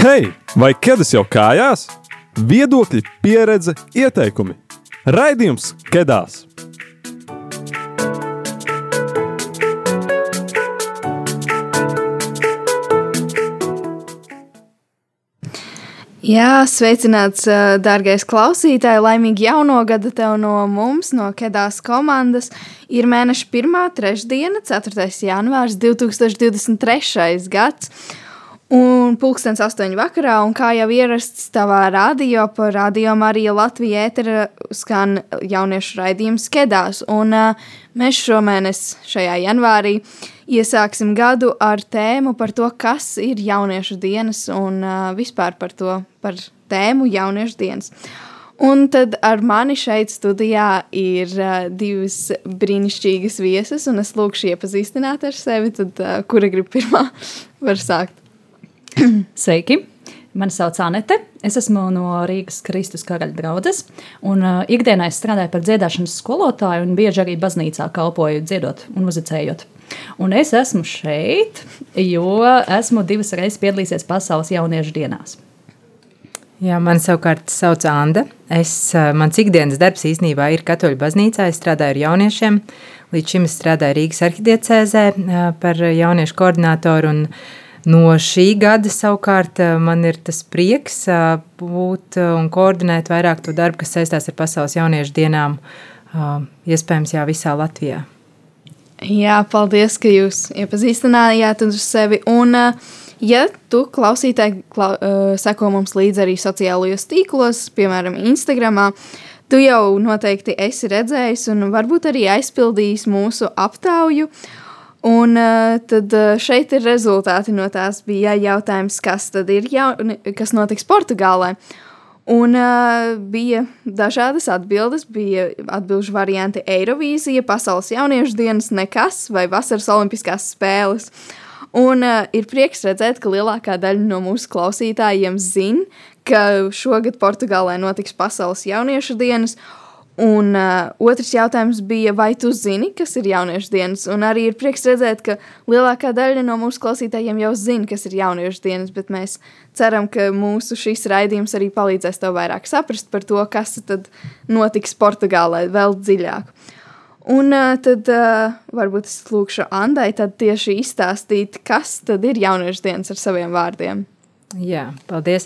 Hei, vai ķēdes jau kājās? Viedokļi, pieredze, ieteikumi. Raidījums Kedās! Jā, sveicināts, dārgais klausītāj! Laimīgi jauno gadu tev no mums, no Kedās komandas! Ir mēneša 1. trešdiena, 4. janvārs 2023. gads. Un pulkstenis astoņi vakarā, un kā jau ierasts tavā radio, pa radio Marija Latvija ētera skan jauniešu raidījums Kedās. Un uh, mēs šomēnes šajā janvārī iesāksim gadu ar tēmu par to, kas ir jauniešu dienas un uh, vispār par to, par tēmu jauniešu dienas. Un tad ar mani šeit studijā ir uh, divas brīnišķīgas viesas, un es lūkšu iepazīstināt ar sevi, tad uh, kura grib pirmā var sākt. Sveiki! Mani sauc Anete. Es esmu no Rīgas Kristus karaļa draugas. Un uh, ikdienā es strādāju par dziedāšanas skolotāju un bieži arī baznīcā kalpoju dziedot un muzicējot. Un es esmu šeit, jo esmu divas reizes piedalījies pasaules jauniešu dienās. Jā, man savukārt sauc Anna. Es, uh, mans ikdienas darbs īstenībā ir katoļu baznīcā. Es strādāju ar jauniešiem. Līdz šim es strādāju Rīgas arhidiecēzē uh, par jauniešu koordinātoru. Un, uh, No šī gada savukārt eh, man ir tas prieks eh, būt eh, un koordinēt vairāk to darbu, kas saistās ar Pasaules jauniešu dienām, iespējams, jā, visā Latvijā. Jā, paldies, ka jūs iepazīstinājāt uz sevi. Un, ja tu klausītāji klau, seko mums līdzi arī sociālajos tīklos, piemēram, Instagramā, tu jau noteikti esi redzējis un varbūt arī aizpildījis mūsu aptauju. Un uh, tad uh, šeit ir rezultāti no tās. Bija jautājums, kas tad ir jaun, kas notiks Portugālē. Un uh, bija dažādas atbildes. Bija atbildžu varianti Eirovīzija, Pasaules jauniešu dienas, nekas vai Vasaras Olimpiskās spēles. Un uh, ir prieks redzēt, ka lielākā daļa no mūsu klausītājiem zina, ka šogad Portugālē notiks Pasaules jauniešu dienas. Un uh, otrs jautājums bija, vai tu zini, kas ir jauniešu dienas? Un arī ir prieks redzēt, ka lielākā daļa no mūsu klausītājiem jau zina, kas ir jauniešu dienas, bet mēs ceram, ka mūsu šis raidījums arī palīdzēs tev vairāk saprast par to, kas tad notiks Portugālē vēl dziļāk. Un uh, tad uh, varbūt es lūkšu Andai tieši izstāstīt, kas tad ir jauniešu dienas ar saviem vārdiem. Jā, paldies.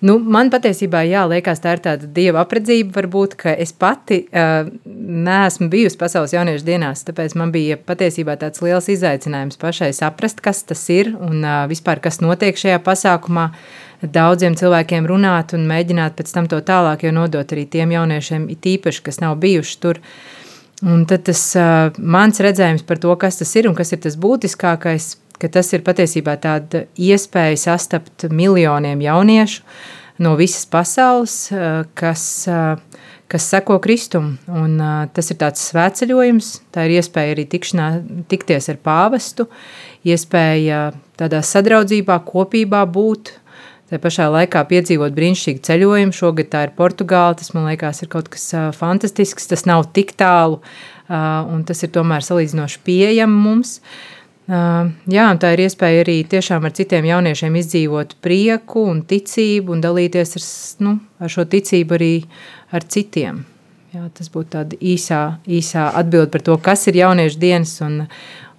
Nu, man patiesībā jā, liekas, tā ir tāda dieva apredzība, varbūt, ka es pati uh, neesmu bijusi pasaules jauniešu dienās, tāpēc man bija patiesībā tāds liels izaicinājums pašai saprast, kas tas ir un uh, vispār, kas notiek šajā pasākumā, daudziem cilvēkiem runāt un mēģināt pēc tam to tālāk nodot arī tiem jauniešiem, it īpaši, kas nav bijuši tur. Un tad tas uh, mans redzējums par to, kas tas ir un kas ir tas būtiskākais, ka tas ir patiesībā tāda iespēja sastapt miljoniem jauniešu no visas pasaules, eh, kas, eh, kas seko Kristum. Un, eh, tas ir tāds svētceļojums, tā ir iespēja arī tikšanā, tikties ar pāvestu, iespēja tādā sadraudzībā, kopībā būt. Tā pašā laikā piedzīvot brīnišķīgu ceļojumu. Šogad tā ir Portugāla. Tas man liekas, ir kaut kas fantastisks. Tas nav tik tālu, un tas ir tomēr salīdzinoši pieejams mums. Uh, Jā, un tā ir iespēja arī tiešām ar citiem jauniešiem izdzīvot prieku un ticību un dalīties ar, nu, ar šo ticību arī ar citiem. Jā, tas būtu tāda īsā, īsā atbilde par to, kas ir jauniešu dienas. Un,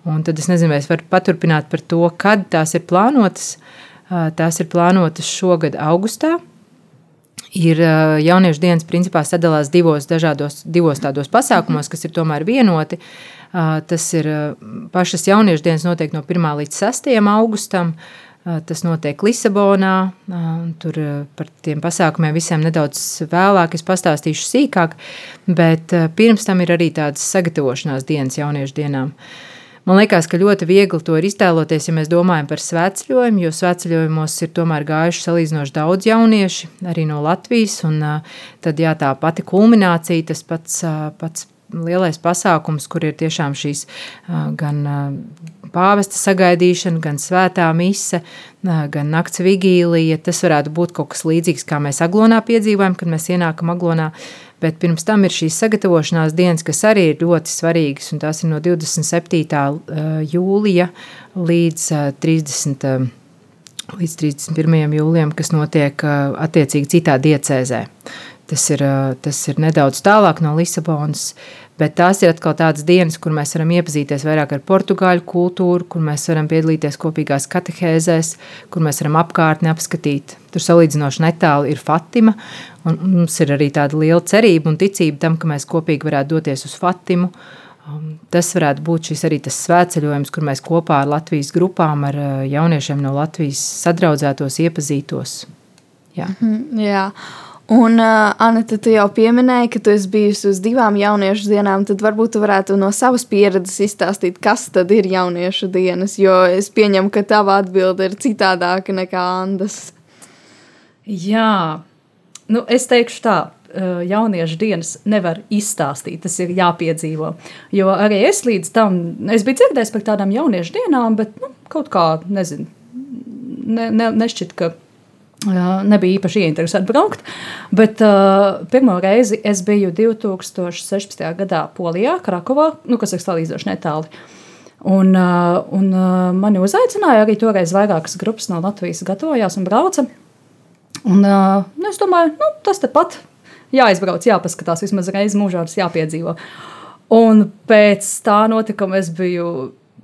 un tad es nezinu, vai es varu paturpināt par to, kad tās ir plānotas. Tās ir plānotas šogad augustā. Ir jauniešu dienas principā sadalās divos dažādos, divos tādos pasākumos, kas ir tomēr vienoti. Uh, Tas ir pašas jauniešu dienas notiek no 1. līdz 6. augustam. Tas notiek Lisabonā. Tur par tiem pasākumiem visiem nedaudz vēlāk es pastāstīšu sīkāk, bet pirms tam ir arī tādas sagatavošanās dienas jauniešu dienām. Man liekas, ka ļoti viegli to ir iztēloties, ja mēs domājam par svētceļojumu, jo svētceļojumos ir tomēr gājuši salīdzinoši daudz jaunieši, arī no Latvijas. Un, tad, jā, tā pati kulminācija, tas pats, pats lielais pasākums, kur ir tiešām šīs gan pāvesta sagaidīšana, gan svētā mise, gan nakts vigīlija. Tas varētu būt kaut kas līdzīgs, kā mēs aglonā piedzīvojam, kad mēs ienākam aglonā. Bet pirms tam ir šīs sagatavošanās dienas, kas arī ir ļoti svarīgas, un tās ir no 27. jūlija līdz 30. līdz 31. jūlijam, kas notiek attiecīgi citā diecēzē. Tas ir, tas ir nedaudz tālāk no Lisabonas, bet tās ir atkal tādas dienas, kur mēs varam iepazīties vairāk ar portugāļu kultūru, kur mēs varam piedalīties kopīgās katehēzēs, kur mēs varam apkārtni apskatīt. Tur salīdzinoši netālu ir Fatima, un mums ir arī tāda liela cerība un ticība tam, ka mēs kopīgi varētu doties uz Fatimu. Um, tas varētu būt šis arī tas svētceļojums, kur mēs kopā ar Latvijas grupām, ar jauniešiem no Latvijas sadraudzētos, iepazītos. Jā. -hmm, jā. Un, uh, Anita, tu jau pieminēji, ka tu esi bijusi uz divām jauniešu dienām. Tad varbūt tu varētu no savas pieredzes izstāstīt, kas tad ir jauniešu dienas. Jo es pieņemu, ka tava atbilde ir citādāka nekā Andas. Jā, nu, es teikšu tā. Jauniešu dienas nevar izstāstīt, tas ir jāpiedzīvo. Jo arī es līdz tam, es biju dzirdējis par tādām jauniešu dienām, bet nu, kaut kā, nezinu, ne, ne, nešķiet, ka nebija īpaši ieinteresēti braukt. Bet uh, pirmo reizi es biju 2016. gadā Polijā, Krakovā, nu, kas ir salīdzinoši netālu. Un, uh, un uh, mani uzaicināja arī toreiz vairākas grupas no Latvijas, gatavojās un brauca. Un, nu, es domāju, nu, tas tepat jāizbrauc, jāpaskatās, vismaz reizi mūžā tas jāpiedzīvo. Un pēc tā notikuma es biju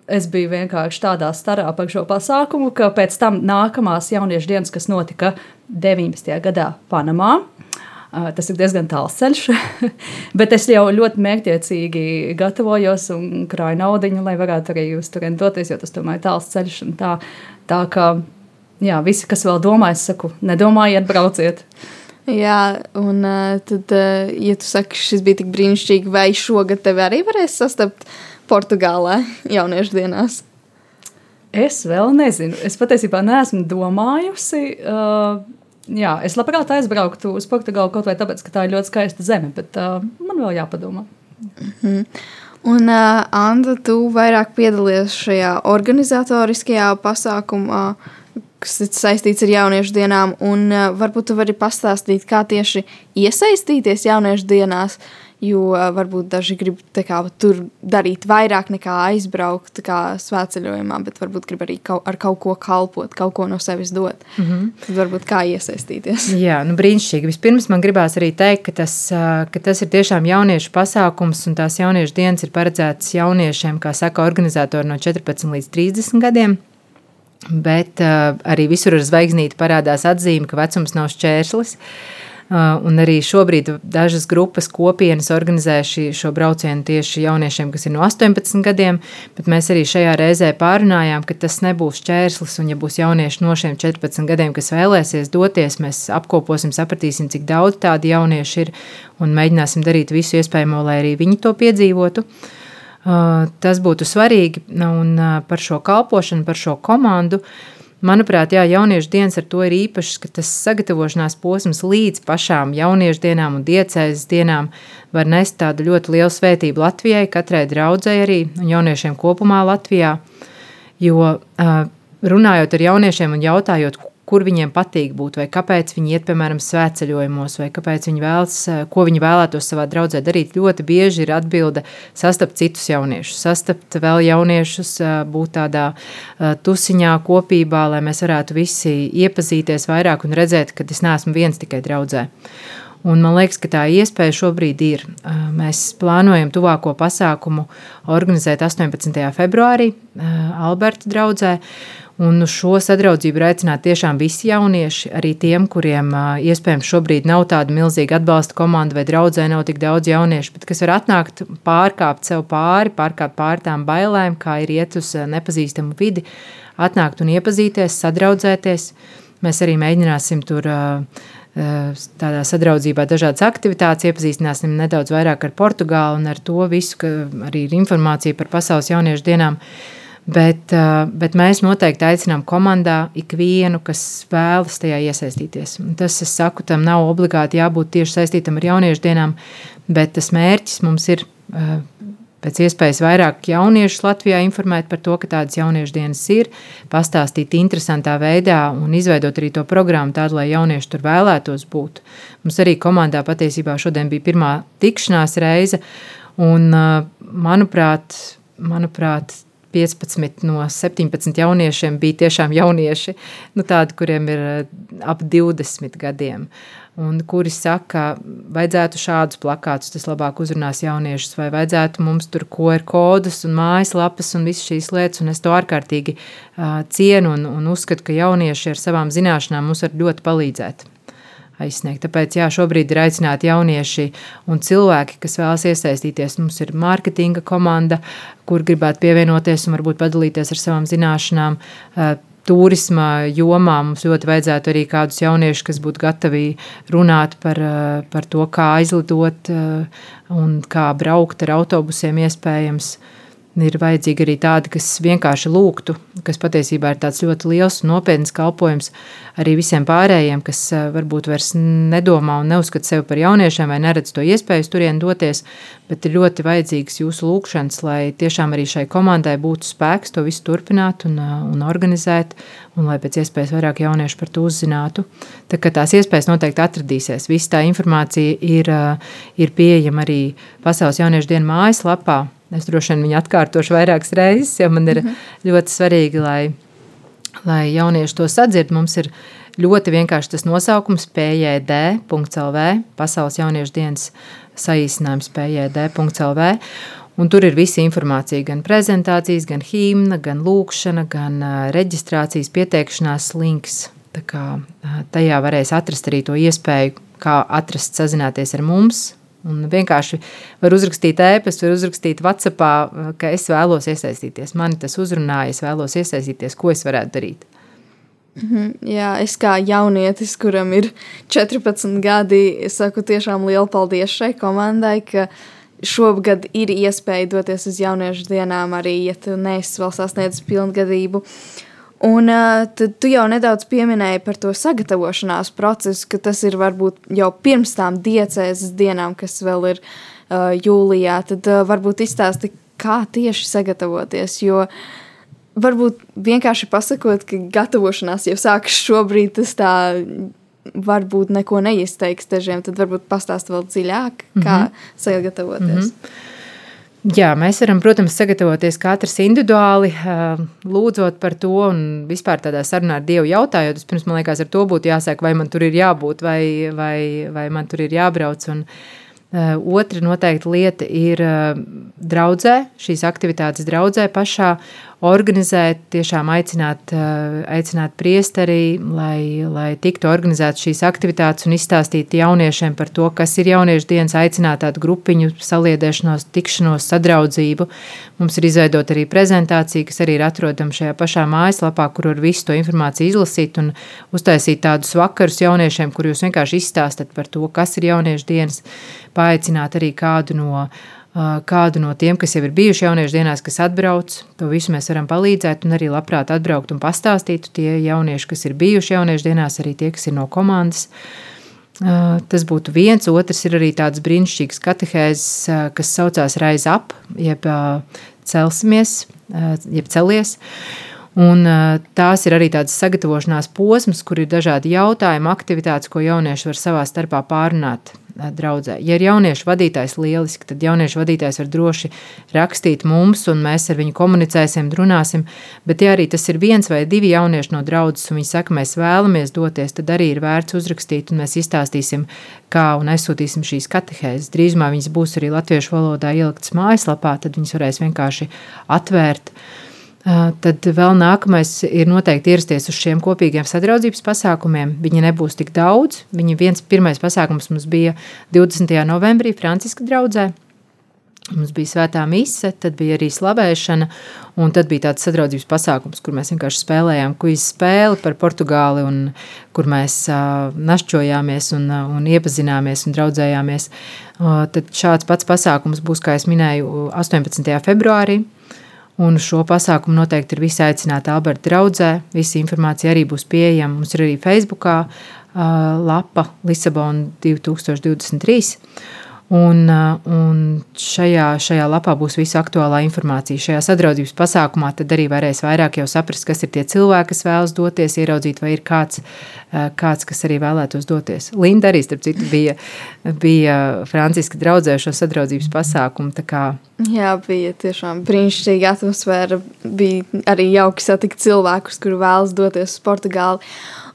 es biju vienkārši tādā starā par šo pasākumu, ka pēc tam nākamās jauniešu dienas, kas notika 19. gadā Panamā. Tas ir diezgan tāls ceļš, bet es jau ļoti mērķiecīgi gatavojos un krāju naudu, lai varētu arī uz turieni doties, jo tas tomēr ir tāls ceļš. Tā, tā kā jā, visi, kas vēl domā, es saku, nedomājiet, brauciet. Jā, un tad, ja tu saki, šis bija tik brīnišķīgi, vai šogad tevi arī varēs sastapt uh, Portugālē jauniešu dienās? Es vēl nezinu. Es patiesībā neesmu domājusi. Uh, jā, es labprāt aizbrauktu uz Portugāli kaut vai tāpēc, ka tā ir ļoti skaista zeme, bet uh, man vēl jāpadomā. Mm -hmm. Un, uh, Anna, tu vairāk piedalies šajā organizatoriskajā pasākumā, kas ir saistīts ar jauniešu dienām, un uh, varbūt tu vari pastāstīt, kā tieši iesaistīties jauniešu dienās. Uh, Jo varbūt daži grib kā, tur darīt vairāk nekā aizbraukt svētceļojumā, bet varbūt grib arī kaut, ar kaut ko kalpot, kaut ko no sevis dot. Mm -hmm. Tad varbūt kā iesaistīties. Jā, nu brīnišķīgi. Vispirms man gribās arī teikt, ka tas, ka tas ir tiešām jauniešu pasākums, un tās jauniešu dienas ir paredzētas jauniešiem, kā saka organizatori, no 14 līdz 30 gadiem. Bet uh, arī visur ar zvaigznīti parādās atzīme, ka vecums nav šķērslis. Uh, un arī šobrīd dažas grupas kopienas organizē šī, šo braucienu tieši jauniešiem, kas ir no 18 gadiem, bet mēs arī šajā reizē pārunājām, ka tas nebūs čērslis, un ja būs jaunieši no šiem 14 gadiem, kas vēlēsies doties, mēs apkoposim, sapratīsim, cik daudz tādu jauniešu ir, un mēģināsim darīt visu iespējamo, lai arī viņi to piedzīvotu. Uh, tas būtu svarīgi, un par šo kalpošanu, par šo komandu Manuprāt, jā, jauniešu dienas ar to ir īpašs, ka tas sagatavošanās posms līdz pašām jauniešu dienām un diecēzes dienām var nest tādu ļoti lielu svētību Latvijai, katrai draudzē arī un jauniešiem kopumā Latvijā. Jo runājot ar jauniešiem un jautājot, kur viņiem patīk būt, vai kāpēc viņi iet, piemēram, svētceļojumos, vai kāpēc viņi vēlas, eh, ko viņi vēlētos savā draudzē darīt. Ļoti bieži ir atbilde sastapt citus jauniešus, sastapt vēl jauniešus, eh, būt tādā eh, tusiņā kopībā, lai mēs varētu visi iepazīties vairāk un redzēt, ka es neesmu viens tikai draudzē. Un man liekas, ka tā iespēja šobrīd ir. Mēs plānojam tuvāko pasākumu organizēt 18. februārī Alberta draudzē. Un uz šo sadraudzību ir aicināti tiešām visi jaunieši, arī tiem, kuriem iespējams šobrīd nav tāda milzīga atbalsta komanda vai draudzē nav tik daudz jauniešu, bet kas var atnākt, pārkāpt sev pāri, pārkāpt pāri tām bailēm, kā ir iet uz nepazīstamu vidi, atnākt un iepazīties, sadraudzēties. Mēs arī mēģināsim tur tādā sadraudzībā dažādas aktivitātes, iepazīstināsim nedaudz vairāk ar Portugālu un ar to visu, ka arī ir informācija par pasaules jauniešu dienām. Bet, eh, bet mēs noteikti aicinām komandā ikvienu, kas vēlas tajā iesaistīties. Un tas, es saku, tam nav obligāti jābūt tieši saistītam ar jauniešu dienām, bet tas mērķis mums ir eh, pēc iespējas vairāk jauniešus Latvijā informēt par to, ka tādas jauniešu dienas ir, pastāstīt interesantā veidā un izveidot arī to programmu tādu, lai jaunieši tur vēlētos būt. Mums arī komandā patiesībā šodien bija pirmā tikšanās reize, un eh, manuprāt, manuprāt 15 no 17 jauniešiem bija tiešām jaunieši, nu, tādi, kuriem ir ap 20 gadiem. Un kuri saka, vajadzētu šādus plakātus, tas labāk uzrunās jauniešus, vai vajadzētu mums tur QR kodus un mājaslapas un visas šīs lietas. Un es to ārkārtīgi uh, cienu un, un uzskatu, ka jaunieši ar savām zināšanām mums var ļoti palīdzēt aizsniegt. Tāpēc jā, šobrīd ir aicināti jaunieši un cilvēki, kas vēlas iesaistīties. Mums ir mārketinga komanda, kur gribētu pievienoties un varbūt padalīties ar savām zināšanām. Turisma jomā mums ļoti vajadzētu arī kādus jauniešus, kas būtu gatavi runāt par, par to, kā aizlidot un kā braukt ar autobusiem iespējams. Uh, Ir vajadzīgi arī tādi, kas vienkārši lūgtu, kas patiesībā ir tāds ļoti liels un nopietns kalpojums arī visiem pārējiem, kas eh, varbūt vairs nedomā un neuzskata sevi par jauniešiem vai neredz to iespēju turien doties, bet ir ļoti vajadzīgs jūsu lūgšanas, lai tiešām arī šai komandai būtu spēks to visu turpināt un, eh, un organizēt, un lai pēc iespējas vairāk jauniešu par to uzzinātu. Tā kā tās iespējas noteikti atradīsies. Visa tā informācija ir, eh, ir pieejama arī Pasaules jauniešu dienu mājaslapā Es droši vien viņu atkārtošu vairākas reizes, jo man ir mm -hmm. ļoti svarīgi, lai, lai jaunieši to sadzird. Mums ir ļoti vienkārši tas nosaukums PJD.CLV, Pasaules jauniešu dienas saīsinājums PJD.CLV. Un tur ir visa informācija, gan prezentācijas, gan himna, gan lūkšana, gan reģistrācijas pieteikšanās links. Tā kā, tajā varēs atrast arī to iespēju, kā atrast, sazināties ar mums, Un vienkārši var uzrakstīt ēpastu, var uzrakstīt WhatsApp, ka es vēlos iesaistīties. Mani tas uzrunāja, es vēlos iesaistīties, ko es varētu darīt. Mm -hmm, jā, es kā jaunietis, kuram ir 14 gadi, saku tiešām lielu paldies šai komandai, ka šogad ir iespēja doties uz jauniešu dienām arī, ja tu neesi vēl sasniedzis pilngadību. Uh, Un tad tu jau nedaudz pieminēji par to sagatavošanās procesu, ka tas ir varbūt jau pirms tām diecēzes dienām, kas vēl ir uh, jūlijā. Tad uh, varbūt izstāsti, kā tieši sagatavoties, jo varbūt vienkārši pasakot, ka gatavošanās jau sākas šobrīd, tas tā varbūt neko neizteiks dažiem, tad varbūt pastāst vēl dziļāk, kā mm -hmm. sagatavoties. Mm -hmm. Jā, mēs varam, protams, sagatavoties katrs individuāli, lūdzot par to un vispār tādā sarunā ar Dievu jautājot. Pirms man liekas, ar to būtu jāsāk, vai man tur ir jābūt, vai, vai, vai man tur ir jābrauc. Un, Otra noteikti lieta ir draudzē, šīs aktivitātes draudzē pašā organizēt, tiešām aicināt, eh, aicināt priesteri, lai, lai tiktu organizētas šīs aktivitātes un izstāstīt jauniešiem par to, kas ir jauniešu dienas, aicināt tādu grupiņu saliedēšanos, tikšanos, sadraudzību. Mums ir izveidota arī prezentācija, kas arī ir atrodama šajā pašā mājaslapā, kur var visu to informāciju izlasīt un uztaisīt tādus vakarus jauniešiem, kur jūs vienkārši izstāstat par to, kas ir jauniešu dienas, paaicināt arī kādu no kādu no tiem, kas jau ir bijuši jauniešu dienās, kas atbrauc. To visu mēs varam palīdzēt, un arī labprāt atbraukt un pastāstīt tie jaunieši, kas ir bijuši jauniešu dienās, arī tie, kas ir no komandas. Tas būtu viens, otrs ir arī tāds brīnišķīgs katehēzes, kas saucās Rise Up, jeb celsimies, jeb celies. Un, tās ir arī tādas sagatavošanās posms, kur ir dažādi jautājumi, aktivitātes, ko jaunieši var savā starpā pārunāt draudzē. Ja ir jauniešu vadītājs lieliski, tad jauniešu vadītājs var droši rakstīt mums, un mēs ar viņu komunicēsim, runāsim. Bet, ja arī tas ir viens vai divi jaunieši no draudzes, un viņi saka, mēs vēlamies doties, tad arī ir vērts uzrakstīt, un mēs izstāstīsim, kā un aizsūtīsim šīs katehēzes. Drīzumā viņas būs arī latviešu valodā ieliktas mājaslapā, tad viņas varēs vienkārši atvērt. Tad vēl nākamais ir noteikti ierasties uz šiem kopīgiem sadraudzības pasākumiem. Viņi nebūs tik daudz. Viņa viens pirmais pasākums mums bija 20. novembrī Franciska draudzē. Mums bija svētā mise, tad bija arī slavēšana, un tad bija tāds sadraudzības pasākums, kur mēs vienkārši spēlējām kuģis spēli par Portugāli, un kur mēs uh, našķojāmies un, uh, un iepazināmies un draudzējāmies. Uh, tad šāds pats pasākums būs, kā jau minēju, 18. februārī. Un šo pasākumu noteikti ir visi aicināti Alberta draudzē. Visa informācija arī būs pieejama. Mums ir arī Facebookā lapa Lisabona 2023. Un, un šajā, šajā lapā būs visa aktuālā informācija. Šajā sadraudzības pasākumā tad arī varēs vairāk saprast, kas ir tie cilvēki, kas vēlas doties, ieraudzīt, vai ir kāds, kāds kas arī vēlētos doties. Linda arī, starp citu, bija, bija Franciska draudzē šo sadraudzības pasākumu. Jā, bija tiešām brīnišķīga atmosfēra. Bija arī jauki satikt cilvēkus, kuri vēlas doties uz Portugāli.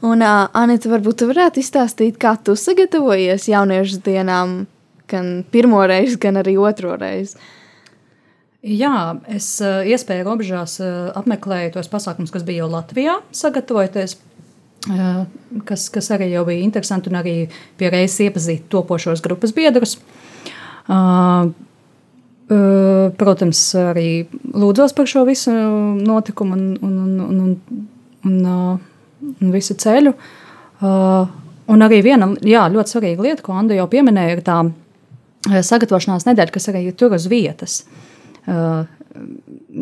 Un, uh, Anita, varbūt tu varētu izstāstīt, kā tu sagatavojies jauniešu dienām gan pirmo reizi, gan arī otro reizi. Jā, es uh, iespēju robežās uh, apmeklēju tos pasākumus, kas bija jau Latvijā, sagatavojoties, uh, kas, kas arī jau bija interesanti, un arī pie reizes iepazīt topošos grupas biedrus. Uh, protams, arī lūdzos par šo visu notikumu un, un, un, un, un, uh, un visu ceļu. Uh, un arī viena jā, ļoti svarīga lieta, ko Anna jau pieminēja, ir tā Eh, sagatavošanās nedēļa, kas arī ir uz vietas. Uh,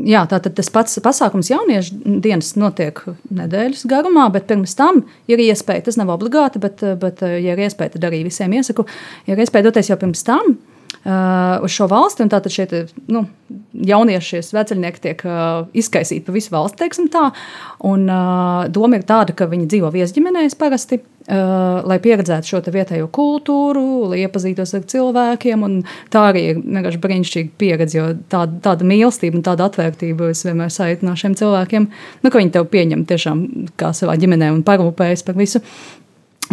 jā, tātad tas pats pasākums jauniešu dienas notiek nedēļas garumā, bet pirms tam ir iespēja, tas nav obligāti, bet, bet ja ir iespēja, tad arī visiem iesaku, ir iespēja doties jau pirms tam uh, uz šo valsti, un tātad šie nu, jaunieši, vecāki tiek uh, izkaisīti pa visu valsti, teiksim tā, un uh, doma ir tāda, ka viņi dzīvo viesģimenēs parasti, Uh, lai pieredzētu šo vietējo kultūru, lai iepazītos ar cilvēkiem. Tā arī ir vienkārši brīnišķīga pieredze, jo tāda, tāda mīlestība un tāda atvērtība es vienmēr sajūtu no šiem cilvēkiem, nu, ka viņi tevi pieņem tiešām kā savā ģimenē un parūpējas par visu.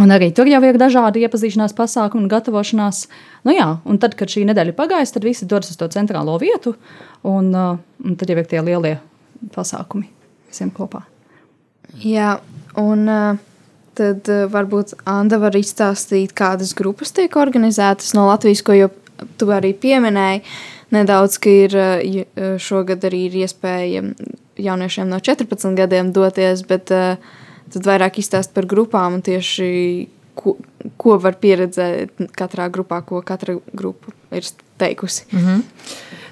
Un arī tur jau ir dažādi iepazīšanās pasākumi un gatavošanās. Nu jā, un tad, kad šī nedēļa pagājas, tad visi dodas uz to centrālo vietu, un, uh, un tad jau ir tie lielie pasākumi visiem kopā. Jā, un uh, tad uh, varbūt Anna var izstāstīt, kādas grupas tiek organizētas no Latvijas, ko jau tu arī pieminēji. Nedaudz, ka ir uh, šogad arī ir iespēja jauniešiem no 14 gadiem doties, bet uh, tad vairāk izstāst par grupām un tieši ko, ko var pieredzēt katrā grupā, ko katra grupa ir teikusi. Mm -hmm.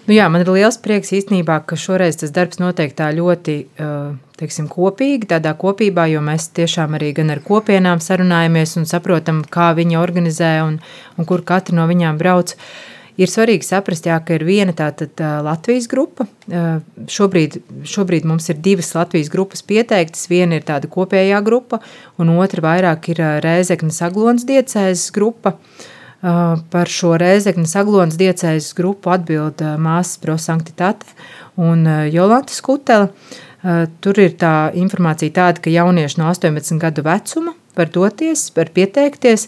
Nu jā, man ir liels prieks īstenībā, ka šoreiz tas darbs notiek tā ļoti teiksim, kopīgi, tādā kopībā, jo mēs tiešām arī gan ar kopienām sarunājamies un saprotam, kā viņi organizē un, un kur katra no viņām brauc. Ir svarīgi saprast, jā, ka ir viena tāda tā, Latvijas grupa. Šobrīd, šobrīd mums ir divas Latvijas grupas pieteiktas. Viena ir tāda kopējā grupa, un otra vairāk ir Rēzeknas Aglons diecēzes grupa. Uh, Par šo Rēzeknas Aglonas diecējas grupu atbild māsas prosanktitāte un Jolanta Skutela. Tur ir tā informācija tāda, ka jaunieši no 18 gadu vecuma var doties, var pieteikties,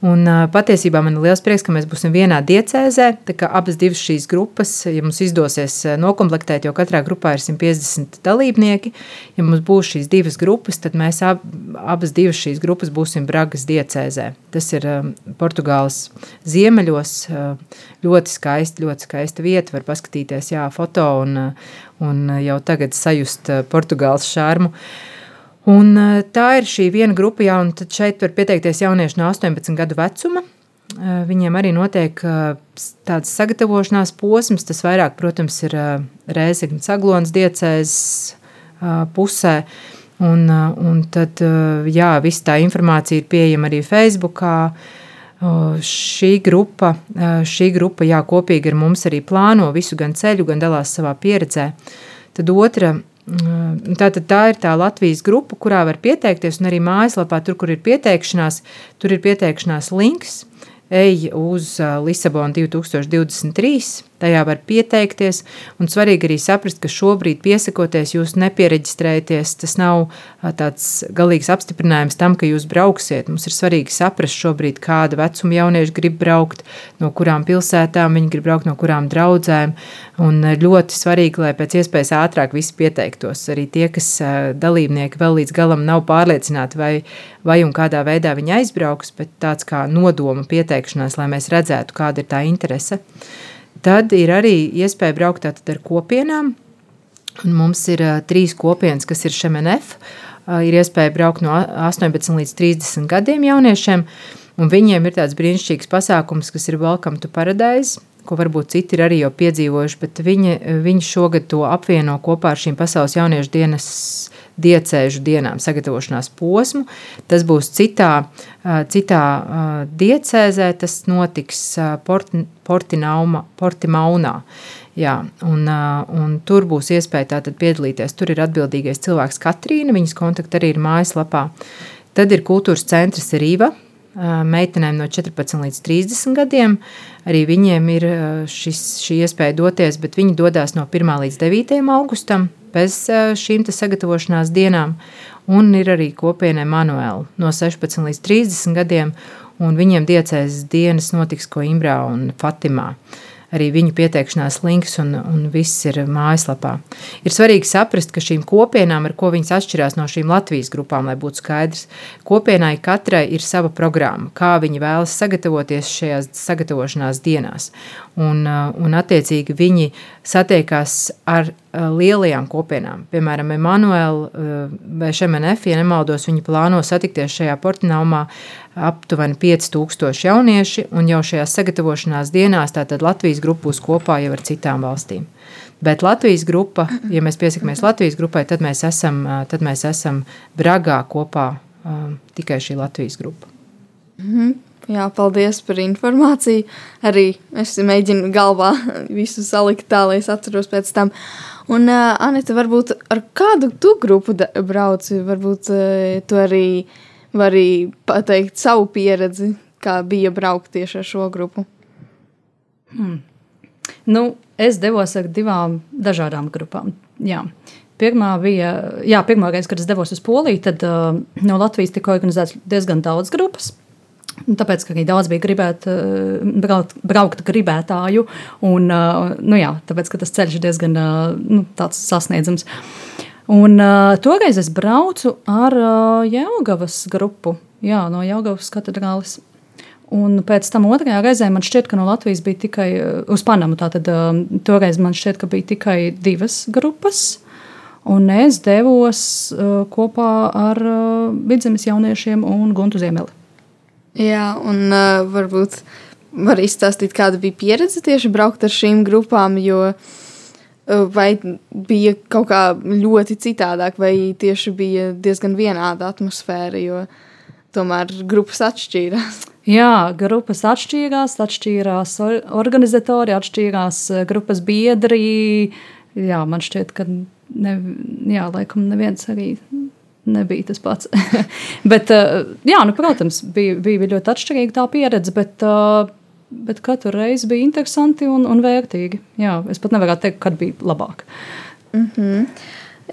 Un, patiesībā man ir liels prieks, ka mēs būsim vienā diecēzē. Abas šīs grupas, ja mums izdosies noklāpēt, jo katrā grupā ir 150 dalībnieki, ja mums būs šīs divas grupas, tad mēs ab, abas šīs grupas būsim Bragas diecēzē. Tas ir Portugāles ziemeļos. Ļoti skaisti, ļoti skaista vieta. Var paskatīties, jā, foto un, un jau tagad sajust Portugāles šārmu. Uh, Un eh, tā ir šī viena grupa, jā, un šeit var pieteikties jaunieši no 18 gadu vecuma. Eh, viņiem arī notiek eh, tāds sagatavošanās posms, tas vairāk, protams, ir Rēzeknas Aglons diecēs pusē. Un, un tad, jā, viss tā informācija ir pieejama arī Facebookā. Šī grupa, šī grupa jā, kopīgi ar mums arī plāno visu gan ceļu, gan dalās savā pieredzē. Tad otra Tātad tā ir tā Latvijas grupa, kurā var pieteikties, un arī mājaslapā, tur, kur ir pieteikšanās, tur ir pieteikšanās links ej uz Lisabonu 2023. Tajā var pieteikties, un svarīgi arī saprast, ka šobrīd piesakoties, jūs nepiereģistrējaties. Tas nav tāds galīgs apstiprinājums tam, ka jūs brauksiet. Mums ir svarīgi saprast šobrīd, kāda vecuma jaunieši grib braukt, no kurām pilsētām viņi grib braukt, no kurām draudzēm. Un ļoti svarīgi, lai pēc iespējas ātrāk visi pieteiktos. Arī tie, kas dalībnieki vēl līdz galam nav pārliecināti, vai, vai un kādā veidā viņi aizbrauks, bet tāds kā nodoma pieteikšanās, lai mēs redzētu, kāda ir tā interese. Tad ir arī iespēja braukt ar kopienām. Un mums ir uh, trīs kopienas, kas ir šemenef. Uh, ir iespēja braukt no 18 līdz 30 gadiem jauniešiem. Un viņiem ir tāds brīnišķīgs pasākums, kas ir Welcome to Paradise, ko varbūt citi ir arī jau piedzīvojuši, bet viņi, viņi šogad to apvieno kopā ar šīm pasaules jauniešu dienas diecēžu dienām sagatavošanās posmu. Tas būs citā, citā diecēzē, tas notiks Port, Portinauma, Portimaunā. Jā, un, un tur būs iespēja tātad piedalīties. Tur ir atbildīgais cilvēks Katrīna, viņas kontakti arī ir mājaslapā. Tad ir kultūras centrs Rīva, meitenēm no 14 līdz 30 gadiem. Arī viņiem ir šis, šī iespēja doties, bet viņi dodas no 1 līdz 9 augustam bez šīm sagatavošanās dienām. Un ir arī kopienai Manuēla no 16 līdz 30 gadiem, un viņiem diecēs dienas notiks Coimbrā un Fatimā. Arī viņu pieteikšanās links un, un viss ir mājaslapā. Ir svarīgi saprast, ka šīm kopienām, ar ko viņas atšķirās no šīm Latvijas grupām, lai būtu skaidrs, kopienai katrai ir sava programma, kā viņi vēlas sagatavoties šajās sagatavošanās dienās. Un, un attiecīgi viņi satiekās ar lielajām kopienām. Piemēram, Emanuēla vai Šemenef, ja nemaldos, viņi plāno satikties šajā portinālumā aptuveni 5000 jaunieši, un jau šajās sagatavošanās dienās tātad Latvijas grupa būs kopā jau ar citām valstīm. Bet Latvijas grupa, ja mēs piesakāmies Latvijas grupai, tad mēs esam, tad mēs esam Bragā kopā um, tikai šī Latvijas grupa. Mm -hmm. Jā, paldies par informāciju. Arī es mēģinu galvā visu salikt tā, lai es atceros pēc tam. Un, uh, Anita, varbūt ar kādu tu grupu brauci? Varbūt uh, tu arī uh, var arī pateikt savu pieredzi, kā bija braukt tieši ar šo grupu. Hmm. Nu, es devos ar divām dažādām grupām. Jā. Pirmā bija, jā, pirmā reize, kad es devos uz Poliju, tad uh, no Latvijas tika organizēts diezgan daudz grupas. Tāpēc, ka arī daudz bija gribēt, uh, braukt, braukt gribētāju, un uh, nu jā, tāpēc, tas ceļš ir diezgan uh, nu, sasniedzams. Un toreiz es braucu ar Jāgavas grupu, jā, no Jāgavas katedrālis. Un pēc tam otrajā reizē man šķiet, ka no Latvijas bija tikai uz Panamu. Tātad toreiz man šķiet, ka bija tikai divas grupas. Un es devos kopā ar vidzemes jauniešiem un Guntu Ziemeli. Jā, un uh, varbūt var izstāstīt, kāda bija pieredze tieši braukt ar šīm grupām, jo uh, vai bija kaut kā ļoti citādāk, vai tieši bija diezgan vienāda atmosfēra, jo tomēr grupas atšķīrās. Jā, grupas atšķīrās, atšķīrās organizatori, atšķīrās grupas biedri. Jā, man šķiet, ka ne, jā, laikam neviens arī nebija tas pats. bet, jā, nu, protams, bija, bija ļoti atšķirīga tā pieredze, bet bet katru reizi bija interesanti un, un vērtīgi. Jā, es pat nevaru teikt, kad bija labāk. Mm -hmm.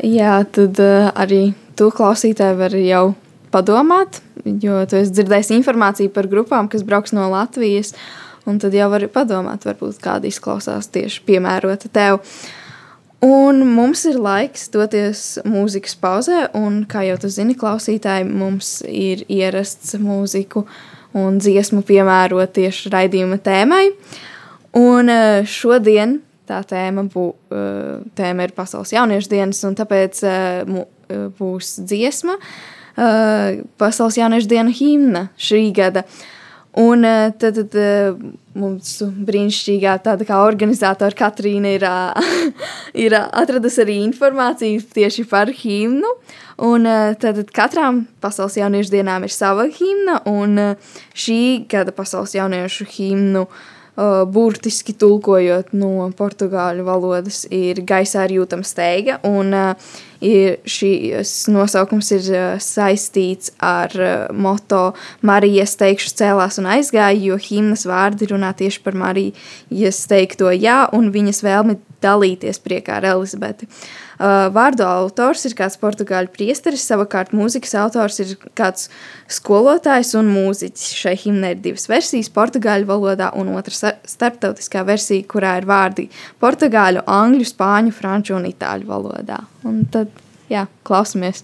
Jā, tad uh, arī tu klausītāji var jau padomāt, jo tu esi dzirdējis informāciju par grupām, kas brauks no Latvijas. Un tad jau var padomāt, varbūt kāda izklausās tieši piemērota tev. Un mums ir laiks doties mūzikas pauzē, un, kā jau tu zini, klausītāji, mums ir ierasts mūziku uh, un dziesmu piemērot tieši raidījuma tēmai. Un eh, šodien tā tēma, bū, eh, tēma ir Pasaules jauniešu dienas, un tāpēc eh, būs dziesma Pasaules jauniešu dienu himna šī gada. Un tad, tad mums brīnišķīgā tāda kā organizatora Katrīna ir, ir atradusi arī informāciju tieši par himnu. Un tad katram pasaules jauniešu dienām ir sava himna, un šī gada pasaules jauniešu himnu burtiski tulkojot no portugāļu valodas ir gaisā ir jūtama steiga, un šīs nosaukums ir saistīts ar moto Marijas teikšu cēlās un aizgāja, jo himnas vārdi runā tieši par Marijas teikto jā un viņas vēlmi dalīties priekā ar Elizabeti. Uh, vārdu autors ir kāds portugāļu priesteris, savukārt mūzikas autors ir kāds skolotājs un mūziķis. Šai himnai ir divas versijas - portugāļu valodā un otra starptautiskā versija, kurā ir vārdi portugāļu, angļu, spāņu, franču un itāļu valodā. Un tad, jā, klausamies!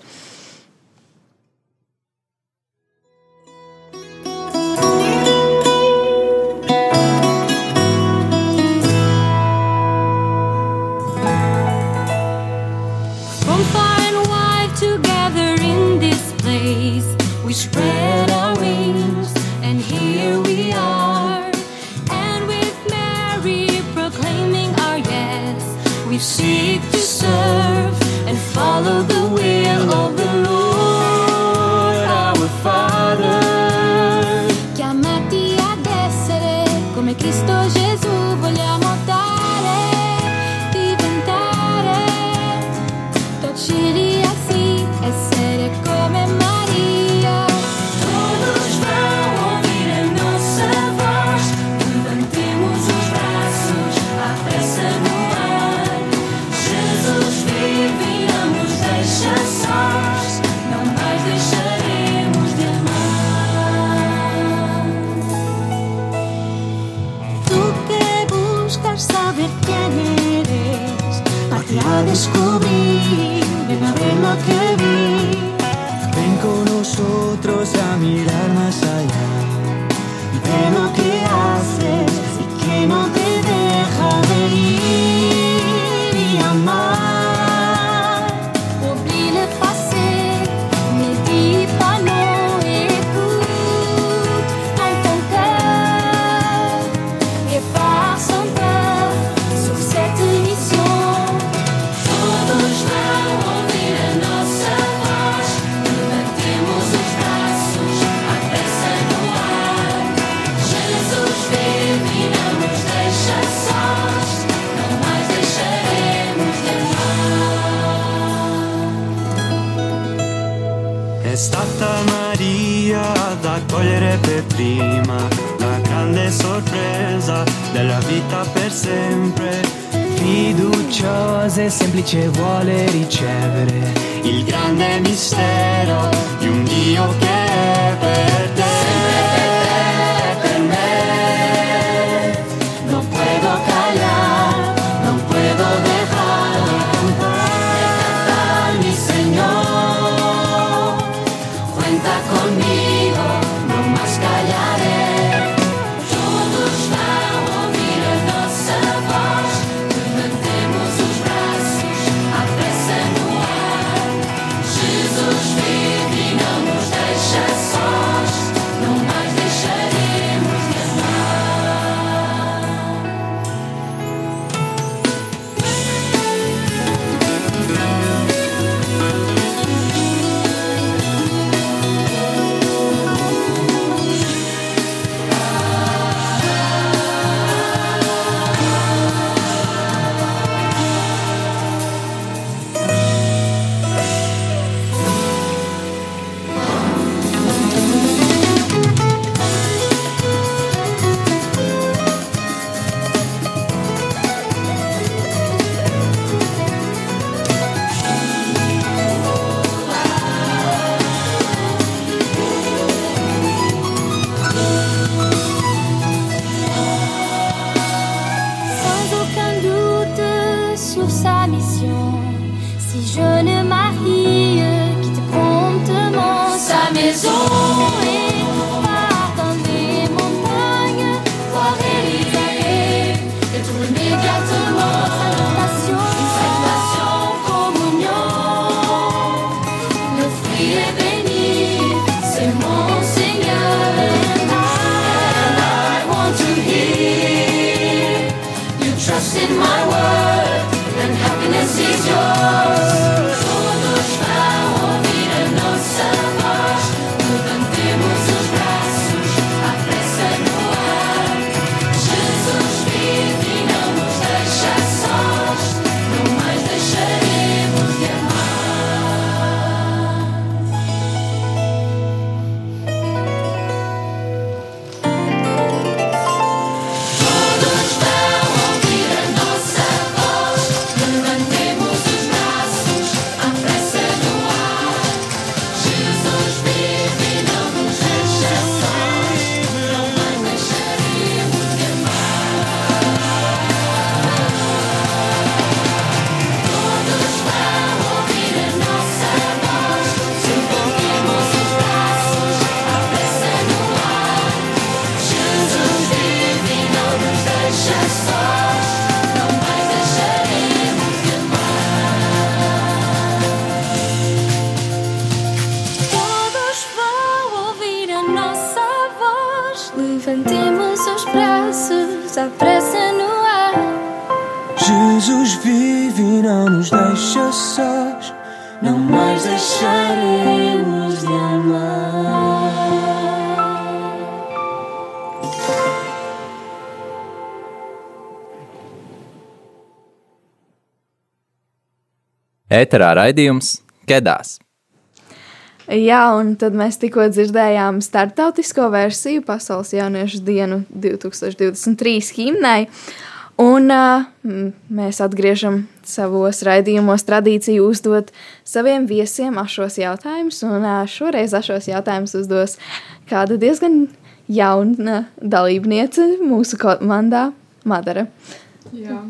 Ēterā raidījums Kedās. Jā, un tad mēs tikko dzirdējām startautisko versiju Pasaules jauniešu dienu 2023 himnai. Un uh, mēs atgriežam savos raidījumos tradīciju uzdot saviem viesiem ašos jautājumus. Un uh, šoreiz ašos jautājumus uzdos kāda diezgan jauna dalībniece mūsu komandā, Madara. Jā.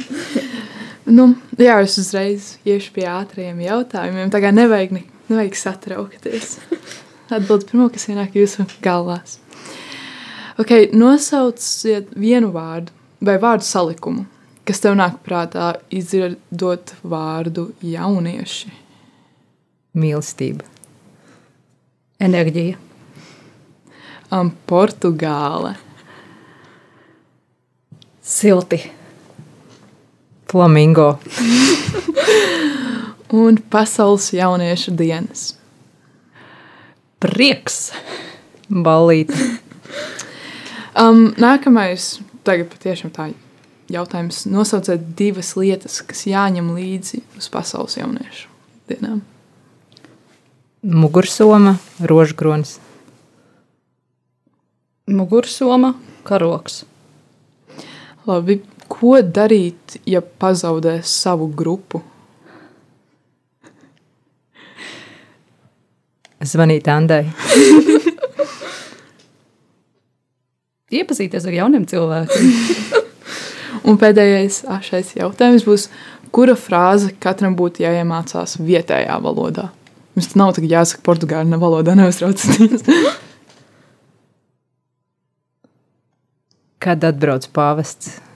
nu, jā, es uzreiz iešu pie ātriem jautājumiem. Tā kā nevajag, ne, nevajag satraukties. Atbildi pirmo, kas ienāk jūsu galvās. Okay, nosauciet vienu vārdu vai vārdu salikumu, kas tev nāk prātā izdzirdot vārdu jaunieši. Mīlestība. Enerģija. Um, Portugāle, Silti. Flamingo. un Pasaules jauniešu dienas. Prieks. Ballīte. Um, nākamais, tagad patiešām tā jautājums. Nosauciet divas lietas, kas jāņem līdzi uz Pasaules jauniešu dienām. Mugursoma, rožkronis. Mugursoma. Karoks. Labi, ko darīt, ja pazaudēs savu grupu? Zvanīt Andai. Iepazīties ar jauniem cilvēkiem. Un pēdējais ašais jautājums būs, kura frāze katram būtu jāiemācās vietējā valodā? Mums nav tagad jāsaka portugāļu valodā, neuztraucieties. Kad atbrauc pāvests?